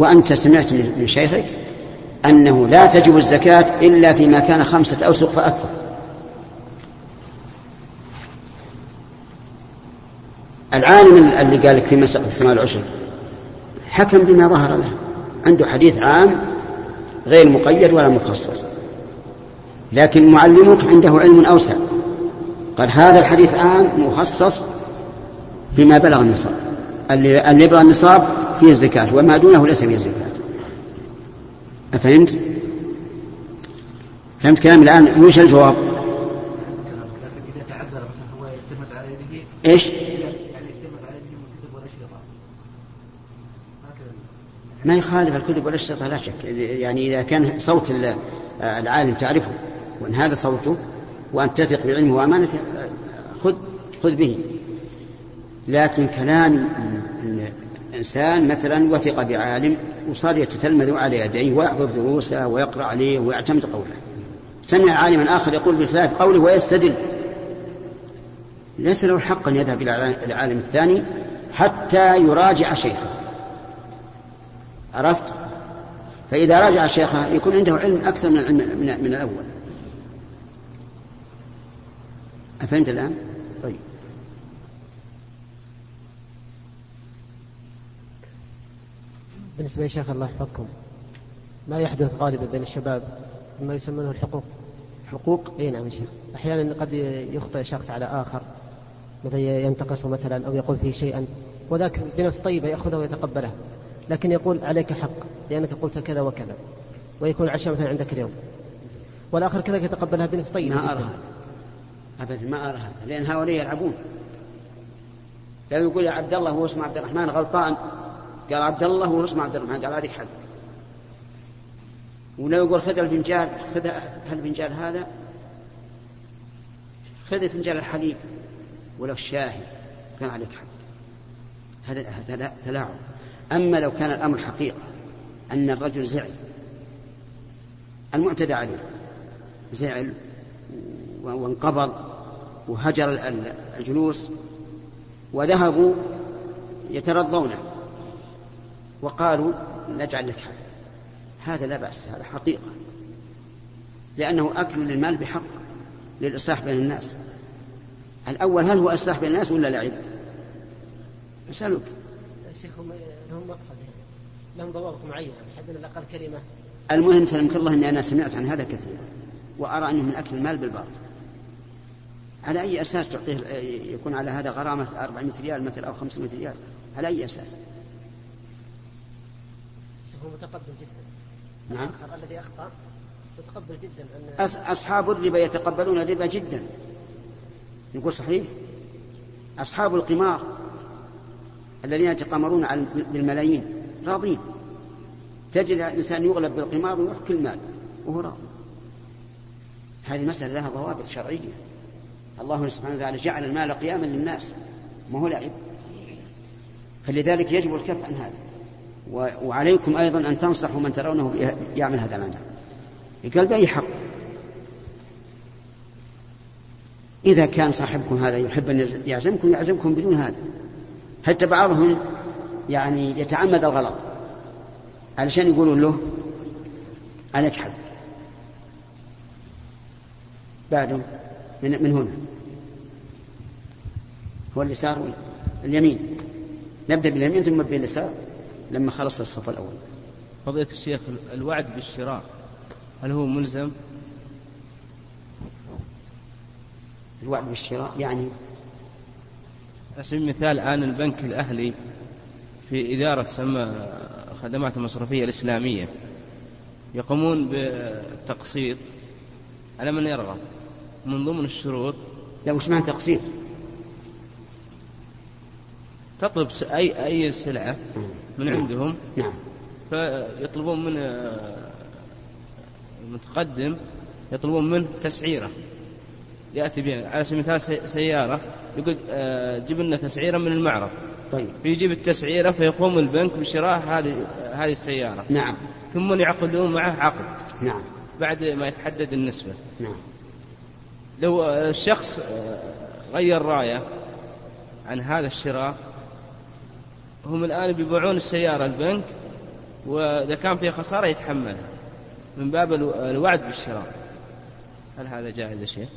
وأنت سمعت من شيخك أنه لا تجب الزكاة إلا فيما كان خمسة أوسق فأكثر العالم اللي قال لك في مسألة السماء العشر حكم بما ظهر له. عنده حديث عام غير مقيد ولا مخصص. لكن معلمك عنده علم أوسع. قال هذا الحديث عام مخصص فيما بلغ النصاب. اللي يبلغ النصاب فيه الزكاة وما دونه ليس فيه الزكاة أفهمت؟ فهمت كلامي الآن وش الجواب؟ إيش؟ ما يخالف الكتب والأشرطة لا شك يعني إذا كان صوت العالم تعرفه وأن هذا صوته وأن تثق بعلمه وأمانته خذ خذ به لكن كلام الإنسان مثلا وثق بعالم وصار يتتلمذ على يديه ويحفظ دروسه ويقرأ عليه ويعتمد قوله. سمع عالما آخر يقول بخلاف قوله ويستدل. ليس له الحق أن يذهب إلى العالم الثاني حتى يراجع شيخه. عرفت؟ فإذا راجع شيخه يكون عنده علم أكثر من العلم من الأول. أفهمت الآن؟ طيب. بالنسبة لشيخ الله يحفظكم ما يحدث غالبا بين الشباب ما يسمونه الحقوق؟ حقوق؟ إي نعم يا شيخ. أحيانا قد يخطئ شخص على آخر مثلا ينتقصه مثلا أو يقول فيه شيئا وذاك بنفس طيبة يأخذه ويتقبله لكن يقول عليك حق لأنك قلت كذا وكذا ويكون العشاء مثلا عندك اليوم والآخر كذلك يتقبلها بنفس طيبة ما أرى ابدا ما أرى لأن هؤلاء يلعبون. لو يقول يا عبد الله هو اسمه عبد الرحمن غلطان قال عبد الله هو اسمه عبد الرحمن. قال عليك حق. ولو يقول خذ الفنجان خذ الفنجان هذا. خذ فنجان الحليب ولو الشاهي كان عليك حق. هذا تلاعب. أما لو كان الأمر حقيقة أن الرجل زعل المعتدى عليه زعل وانقبض وهجر الجلوس وذهبوا يترضونه. وقالوا نجعل لك حق. هذا لا بأس هذا حقيقة. لأنه أكل للمال بحق للإصلاح بين الناس. الأول هل هو إصلاح بين الناس ولا لعب؟ أسألك. شيخ لهم مقصد لهم ضوابط معينة حد الأقل كلمة. المهم سلمك الله أني أنا سمعت عن هذا كثيرا وأرى أنه من أكل المال بالباطل. على أي أساس تعطيه يكون على هذا غرامة 400 ريال مثلا أو 500 ريال؟ على أي أساس؟ هو متقبل جدا. نعم. الذي أخطأ متقبل جدا. أن أصحاب الربا يتقبلون الربا جدا. نقول صحيح؟ أصحاب القمار الذين يتقامرون بالملايين راضين. تجد الإنسان يغلب بالقمار ويحكي المال وهو راضي. هذه مسألة لها ضوابط شرعية. الله سبحانه وتعالى جعل المال قياما للناس ما هو لعب. فلذلك يجب الكف عن هذا. وعليكم أيضا أن تنصحوا من ترونه يعمل هذا العمل. قال بأي حق؟ إذا كان صاحبكم هذا يحب أن يعزمكم يعزمكم بدون هذا. حتى بعضهم يعني يتعمد الغلط. علشان يقولون له عليك حق بعده من, من هنا. هو اليسار اليمين. نبدأ باليمين ثم باليسار. لما خلص الصف الأول. فضيلة الشيخ الوعد بالشراء هل هو ملزم؟ الوعد بالشراء يعني على سبيل المثال الآن البنك الأهلي في إدارة تسمى خدمات المصرفية الإسلامية. يقومون بتقسيط على من يرغب؟ من ضمن الشروط لا وش معنى تقسيط؟ تطلب أي أي سلعة؟ من. عندهم. نعم. فيطلبون من المتقدم يطلبون منه تسعيرة. يأتي بها. على سبيل المثال سيارة. يقول آه، جيب لنا تسعيرة من المعرض. طيب. فيجيب التسعيرة فيقوم البنك بشراء هذه هذه السيارة. نعم. ثم يعقدون معه عقد. نعم. بعد ما يتحدد النسبة. نعم. لو الشخص آه، غير راية عن هذا الشراء هم الآن بيبيعون السيارة البنك وإذا كان فيها خسارة يتحملها من باب الوعد بالشراء. هل هذا جائز يا شيخ؟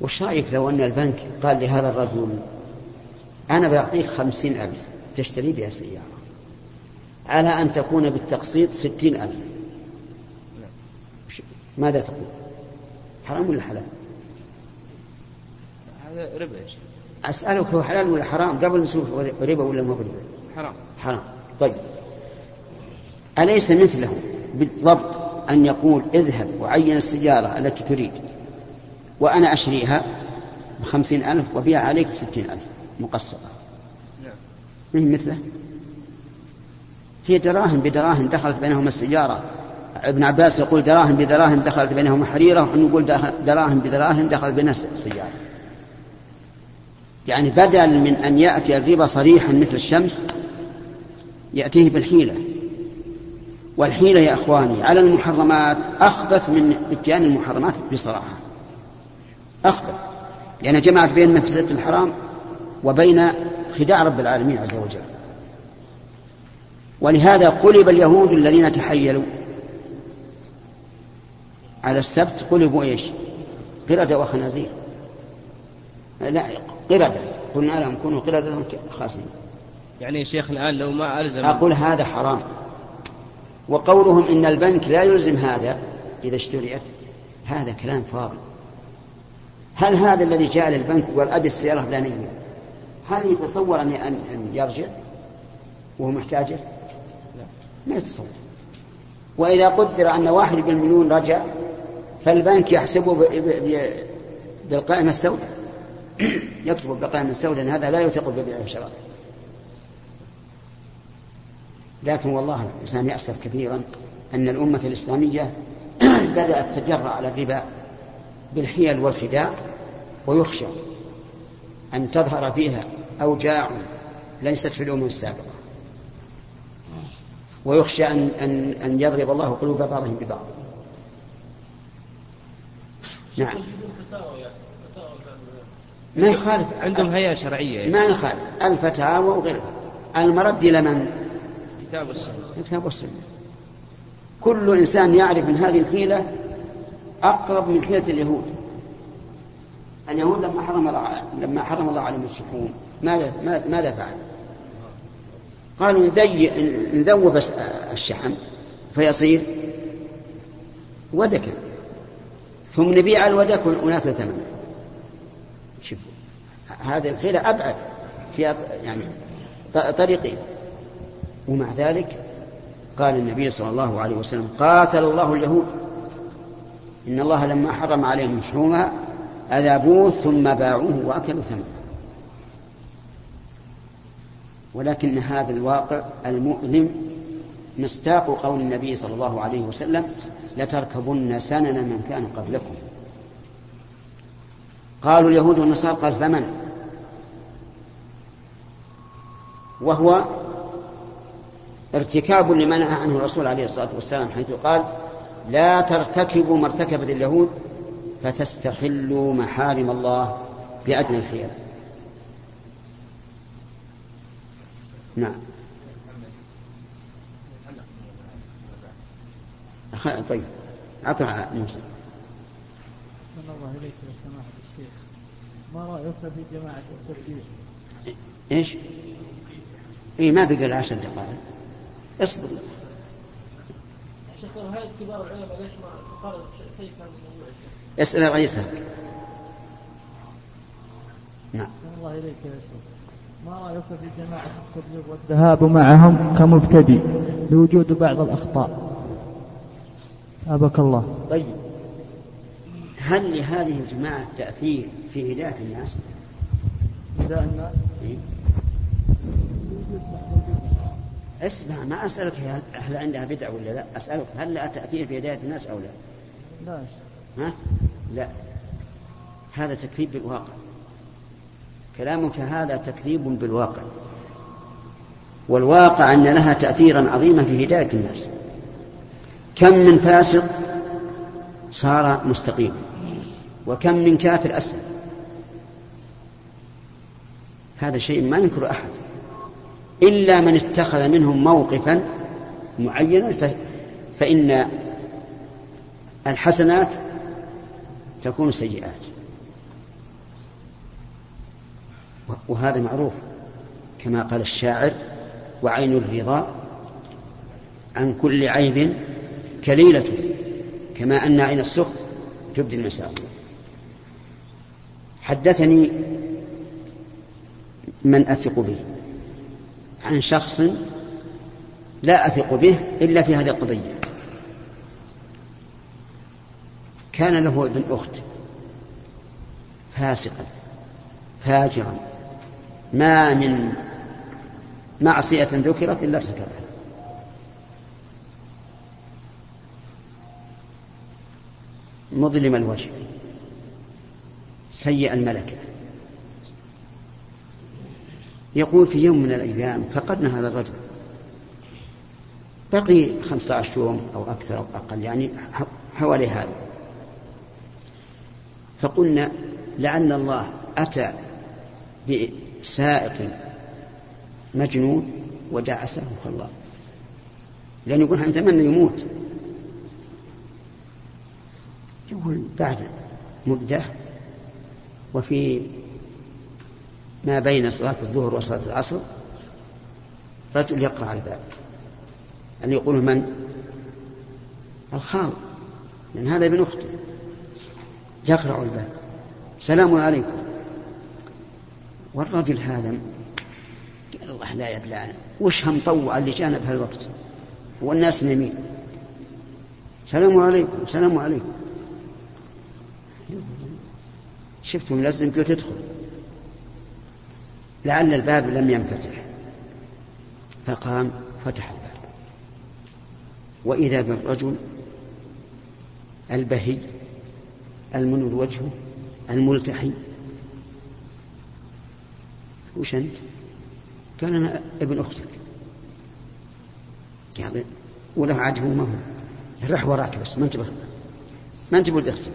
وش رأيك لو أن البنك قال لهذا الرجل أنا بعطيك خمسين ألف تشتري بها سيارة. على أن تكون بالتقسيط ستين ألف. ماذا تقول؟ حرام ولا حلال؟ هذا ربا يا شيخ. أسألك هو حلال ولا حرام؟ قبل نشوف ربا ولا مو ربا؟ حرام. حرام. طيب. أليس مثله بالضبط أن يقول اذهب وعين السيارة التي تريد وأنا أشريها بخمسين ألف وبيع عليك بستين ألف مقسطة نعم. مثله؟ هي دراهم بدراهم دخلت بينهما السيارة. ابن عباس يقول دراهم بدراهم دخلت بينهما حريرة ونقول دراهم بدراهم دخلت بينها سيارة يعني بدل من أن يأتي الربا صريحا مثل الشمس يأتيه بالحيلة. والحيلة يا إخواني على المحرمات أخبث من إتيان المحرمات بصراحة. أخبث. لأن جمعت بين مفسدة الحرام وبين خداع رب العالمين عز وجل. ولهذا قلب اليهود الذين تحيلوا على السبت قلبوا إيش؟ قردة وخنازير. لا قردة. قلنا لهم كونوا قردة خاسرين. يعني يا شيخ الآن لو ما ألزم أقول هذا حرام. وقولهم إن البنك لا يلزم هذا إذا اشتريت. هذا كلام فاضي. هل هذا الذي جاء للبنك وقال أبي السيارة فلانية هل يتصور أن أن يرجع؟ وهو محتاجه؟ لا. ما يتصور. وإذا قدر أن واحد بالمليون رجع فالبنك يحسبه بالقائمة السوداء. يكتب بالقائمة السوداء أن هذا لا يثق ببيع وشراء لكن والله الإنسان يأسف كثيرا أن الأمة الإسلامية بدأت تجرأ على الربا بالحيل والخداع ويخشى أن تظهر فيها أوجاع ليست في الأمم السابقة. ويخشى أن, أن, أن يضرب الله قلوب بعضهم ببعض. نعم. ما يخالف عندهم هيئة شرعية ما يخالف. الفتاوى وغيرها. المرد إلى من؟ الكتاب والسنة. الكتاب والسنة. كل إنسان يعرف من هذه الحيلة أقرب من حيلة اليهود. اليهود لما حرم الله لما حرم الله عليهم الشحوم ماذا ماذا فعل؟ قالوا نذوب الشحم فيصير ودكا. ثم نبيع الودك وناكل ثمنه شوف هذه الحيلة أبعد في يعني طريقين. ومع ذلك قال النبي صلى الله عليه وسلم قاتل الله اليهود. إن الله لما حرم عليهم شحومها أذابوه ثم باعوه وأكلوا ثمنه. ولكن هذا الواقع المؤلم مصداق قول النبي صلى الله عليه وسلم لتركبن سنن من كان قبلكم. قالوا اليهود والنصارى قال فمن وهو ارتكاب لما نهى عنه الرسول عليه الصلاة والسلام حيث قال لا ترتكبوا ما ارتكبت اليهود فتستحلوا محارم الله بأدنى الحيل نعم. طيب أعطها موسى. الله إليك يا سماحة الشيخ. ما رأيك في جماعة التبليغ؟ إيش؟ اي ما بقى له عشر دقائق. اصبر. شيخ هيئة كبار العلماء ليش ما قالت كيف اسأل الرئيس نعم. الله إليك يا شيخ. ما رأيك في جماعة التبليغ والذهاب معهم كمبتدئ لوجود بعض الأخطاء؟ أبك الله. طيب. هل لهذه الجماعة تأثير في هداية الناس؟ هداية الناس؟ إيه؟ أسمع ما أسألك هل عندها بدعة ولا لا أسألك هل لها تأثير في هداية الناس أو لا لا ها؟ لا هذا تكذيب بالواقع كلامك هذا تكذيب بالواقع والواقع أن لها تأثيرا عظيما في هداية الناس كم من فاسق صار مستقيما. وكم من كافر أسلم. هذا شيء ما ينكر أحد. إلا من اتخذ منهم موقفا معينا فإن الحسنات تكون سيئات. وهذا معروف كما قال الشاعر وعين الرضا عن كل عيب كليلة. كما أن عين السخط تبدي المساوي حدثني من أثق به عن شخص لا أثق به إلا في هذه القضية. كان له ابن أخت فاسقا فاجرا ما من معصية ذكرت إلا ارتكبها مظلم الوجه. سيء الملكة. يقول في يوم من الأيام فقدنا هذا الرجل. بقي خمسة عشر يوم أو أكثر أو أقل يعني حوالي هذا. فقلنا لعل الله أتى بسائق مجنون ودعسه خلاه لأن يقول نتمنى يموت؟ يقول بعد مدة وفي ما بين صلاة الظهر وصلاة العصر رجل يقرأ على الباب. أن يقول من؟ الخال لأن هذا ابن أخته. يقرع الباب. سلام عليكم. والرجل هذا الله لا يبلعنا وش هم طوع اللي جانا بهالوقت؟ والناس نمين. سلام عليكم سلام عليكم. شفتم لازم قلت تدخل؟ لعل الباب لم ينفتح. فقام فتح الباب. وإذا بالرجل البهي المنور وجهه الملتحي وش أنت؟ قال أنا ابن أختك. قال وله عاد هو ما هو. راح وراك بس ما انتبه ما انتبه تغسل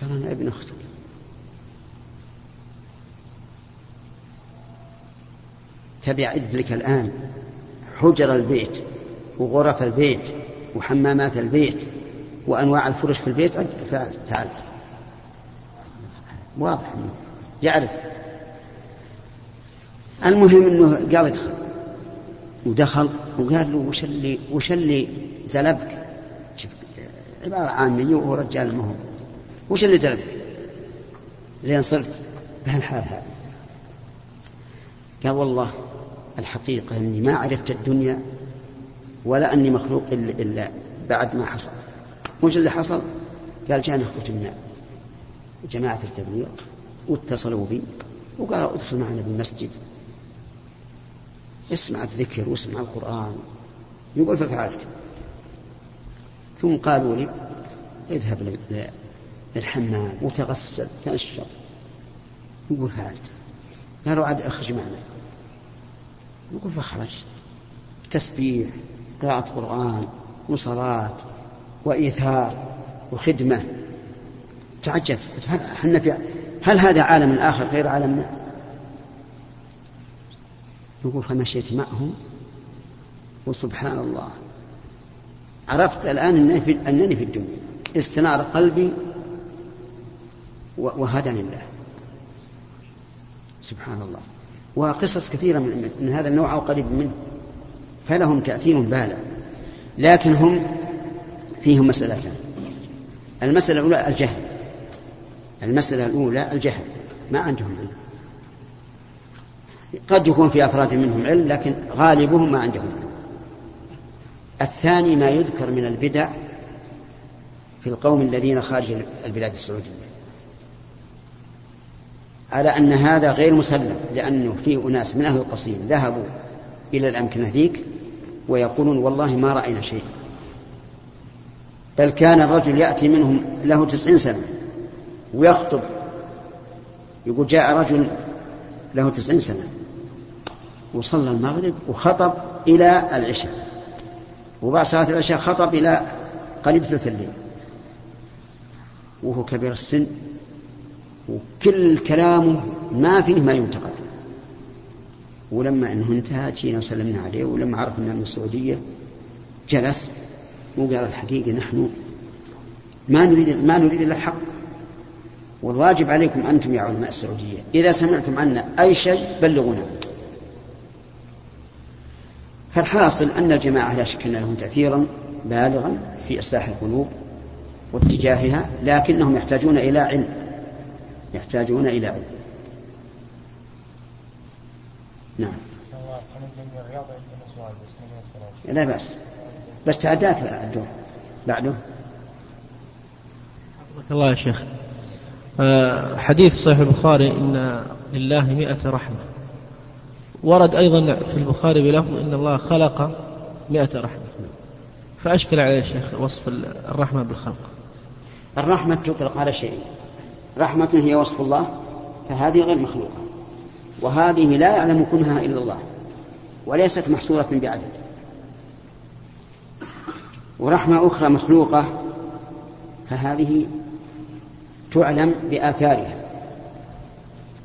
قال أنا ابن أختك تبع لك الآن. حجر البيت وغرف البيت وحمامات البيت وأنواع الفرش في البيت. تعال. واضح. أنه يعرف. المهم أنه قال ادخل. ودخل وقال له وش اللي وش اللي زلبك؟ عبارة عامية وهو رجال ما هو. وش اللي زلبك لين صرت بهالحال هذا. قال والله الحقيقة أني ما عرفت الدنيا ولا أني مخلوق إلا بعد ما حصل. وش اللي حصل؟ قال جاءنا أخوة من جماعة التبليغ واتصلوا بي وقالوا ادخل معنا بالمسجد. اسمع الذكر واسمع القرآن. يقول ففعلت. ثم قالوا لي اذهب للحمام وتغسل تنشر يقول فعلت قالوا عاد اخرج معنا. يقول فخرجت. تسبيح قراءة قرآن وصلاة وإيثار وخدمة. تعجب. هل, في هل هذا عالم آخر غير عالمنا؟ يقول فمشيت معهم. وسبحان الله. عرفت الآن أنني في الدنيا. استنار قلبي وهداني الله. سبحان الله. وقصص كثيرة من, من هذا النوع أو قريب منه. فلهم تأثير بالغ لكن هم فيهم مسألتان. المسألة الأولى الجهل. المسألة الأولى الجهل. ما عندهم علم. قد يكون في أفراد منهم علم لكن غالبهم ما عندهم علم. الثاني ما يذكر من البدع في القوم الذين خارج البلاد السعودية. على أن هذا غير مسلم لأنه فيه أناس من أهل القصيم ذهبوا إلى الأمكنة ذيك ويقولون والله ما رأينا شيء. بل كان الرجل يأتي منهم له تسعين سنة ويخطب يقول جاء رجل له تسعين سنة وصلى المغرب وخطب إلى العشاء وبعد صلاة العشاء خطب إلى قريب ثلث الليل وهو كبير السن وكل كلامه ما فيه ما ينتقد. ولما إنه انتهى جينا وسلمنا عليه ولما عرف إنه من السعودية جلس وقال الحقيقة نحن ما نريد ما نريد إلا الحق. والواجب عليكم أنتم يا علماء السعودية. إذا سمعتم عنا أي شيء بلغونا. فالحاصل أن الجماعة لا شك أن لهم تاثيرا بالغا في إصلاح القلوب واتجاهها لكنهم يحتاجون إلى علم. يحتاجون إلى علم. نعم. لا بأس. بس تعداك الدور. بعده. حفظك الله يا شيخ. آه، حديث صحيح البخاري إن لله مئة رحمة. ورد أيضا في البخاري بلفظ إن الله خلق مئة رحمة. فأشكل عليه الشيخ وصف الرحمة بالخلق. الرحمة تطلق على شيء. رحمة هي وصف الله فهذه غير مخلوقة. وهذه لا يعلم كنها إلا الله وليست محصورة بعدد. ورحمة أخرى مخلوقة فهذه تعلم بآثارها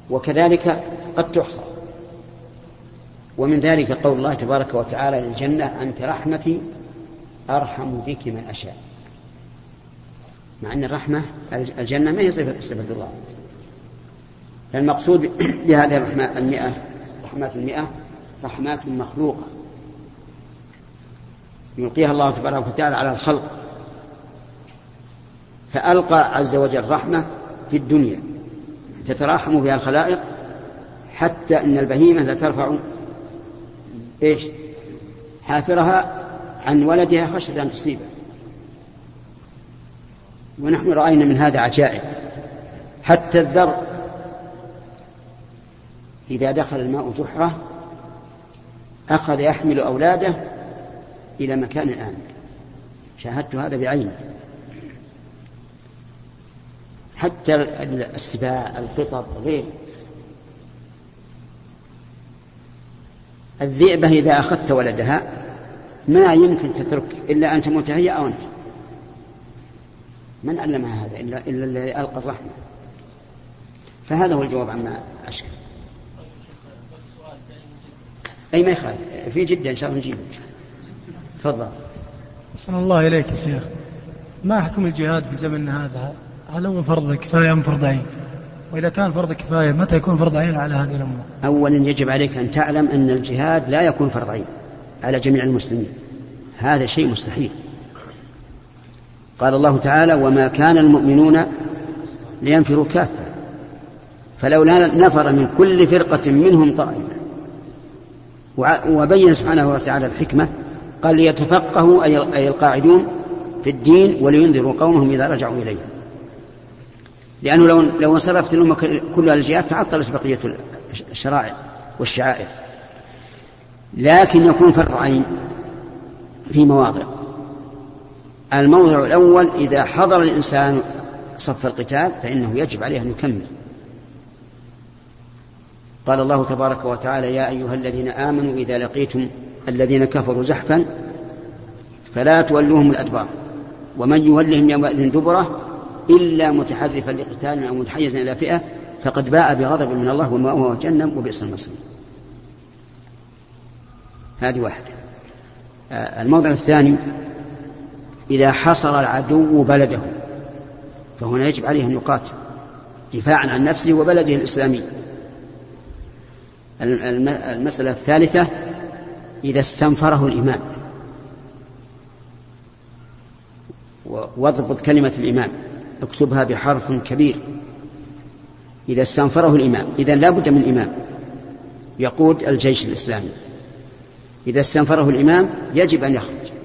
وكذلك قد تحصى. ومن ذلك قول الله تبارك وتعالى للجنة أنت رحمتي أرحم بك من أشاء. مع أن الرحمة الجنة ما هي صفة صفة الله فالمقصود بهذه الرحمة المئة رحمات المئة رحمات مخلوقة. يلقيها الله تبارك وتعالى على الخلق. فألقى عز وجل رحمة في الدنيا. تتراحم بها الخلائق حتى أن البهيمة لترفع إيش؟ حافرها عن ولدها خشية أن تصيبه. ونحن رأينا من هذا عجائب. حتى الذر إذا دخل الماء جحرة أخذ يحمل أولاده إلى مكان آمن. شاهدت هذا بعيني. حتى السباع القطط غير. الذئبة إذا أخذت ولدها ما يمكن تترك إلا أن تموت هي أو أنت. من علمها هذا إلا إلا الذي ألقى الرحمة. فهذا هو الجواب عما أشكل. أي ما يخالف. في جدة إن شاء الله نجيبه. تفضل. أحسن الله إليك يا شيخ. ما حكم الجهاد في زمننا هذا؟ هل هو فرض كفاية أم فرض عين؟ وإذا كان فرض كفاية متى يكون فرض عين على هذه الأمة؟ أولا يجب عليك أن تعلم أن الجهاد لا يكون فرض عين على جميع المسلمين. هذا شيء مستحيل. قال الله تعالى وما كان المؤمنون لينفروا كافة. فلولا نفر من كل فرقة منهم طائفة. وبين سبحانه وتعالى الحكمة قال ليتفقهوا أي القاعدون في الدين ولينذروا قومهم إذا رجعوا إليه. لأنه لو لو انصرفت الأمة كلها للجهاد تعطلت بقية الشرائع والشعائر. لكن يكون فرض عين في مواضع. الموضع الأول إذا حضر الإنسان صف القتال فإنه يجب عليه أن يكمل. قال الله تبارك وتعالى يا أيها الذين آمنوا إذا لقيتم الذين كفروا زحفا فلا تولوهم الأدبار ومن يولهم يومئذ دبره إلا متحرفا لقتال أو متحيزا إلى فئة فقد باء بغضب من الله ومأواه جهنم وبئس المصير. هذه واحدة. آه، الموضع الثاني إذا حصر العدو بلده فهنا يجب عليه أن يقاتل دفاعا عن نفسه وبلده الإسلامي. المسألة الثالثة إذا استنفره الإمام. واضبط كلمة الإمام اكتبها بحرف كبير. إذا استنفره الإمام إذا لا بد من إمام يقود الجيش الإسلامي. إذا استنفره الإمام يجب أن يخرج.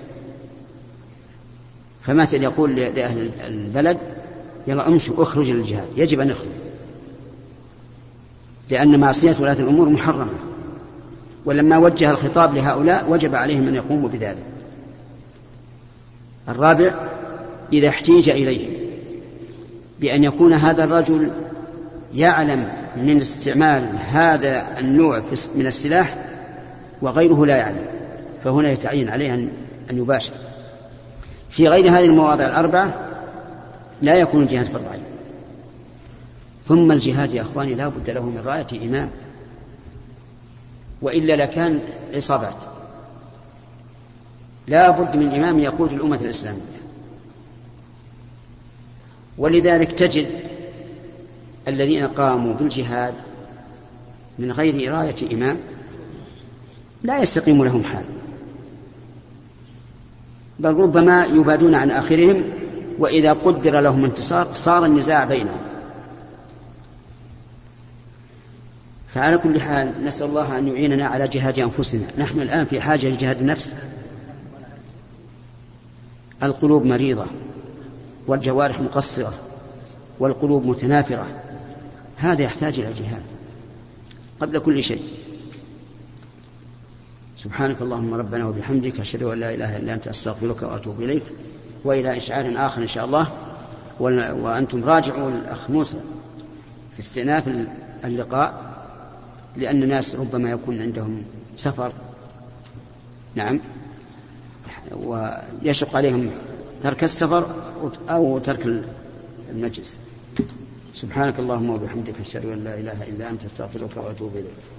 فمثل يقول لأهل البلد يلا امشوا اخرجوا للجهاد يجب أن يخرج لأن معصية ولاة الأمور محرمة. ولما وجه الخطاب لهؤلاء وجب عليهم أن يقوموا بذلك. الرابع إذا احتيج إليه بأن يكون هذا الرجل يعلم من استعمال هذا النوع من السلاح وغيره لا يعلم. فهنا يتعين عليه أن يباشر. في غير هذه المواضع الأربعة لا يكون الجهاد فرض عين ثم الجهاد يا أخواني لا بد له من رأية إمام وإلا لكان عصابات. لا بد من إمام يقود الأمة الإسلامية. ولذلك تجد الذين قاموا بالجهاد من غير إراية إمام لا يستقيم لهم حال. بل ربما يبادون عن آخرهم وإذا قدر لهم انتصار صار النزاع بينهم. فعلى كل حال نسأل الله أن يعيننا على جهاد أنفسنا. نحن الآن في حاجة لجهاد النفس. القلوب مريضة والجوارح مقصرة والقلوب متنافرة. هذا يحتاج إلى جهاد قبل كل شيء. سبحانك اللهم ربنا وبحمدك أشهد أن لا إله إلا أنت أستغفرك وأتوب إليك. وإلى إشعار آخر إن شاء الله. وأنتم راجعوا الأخ موسى في استئناف اللقاء لأن الناس ربما يكون عندهم سفر. نعم. ويشق عليهم ترك السفر أو ترك المجلس. سبحانك اللهم وبحمدك أشهد أن لا إله إلا أنت أستغفرك وأتوب إليك.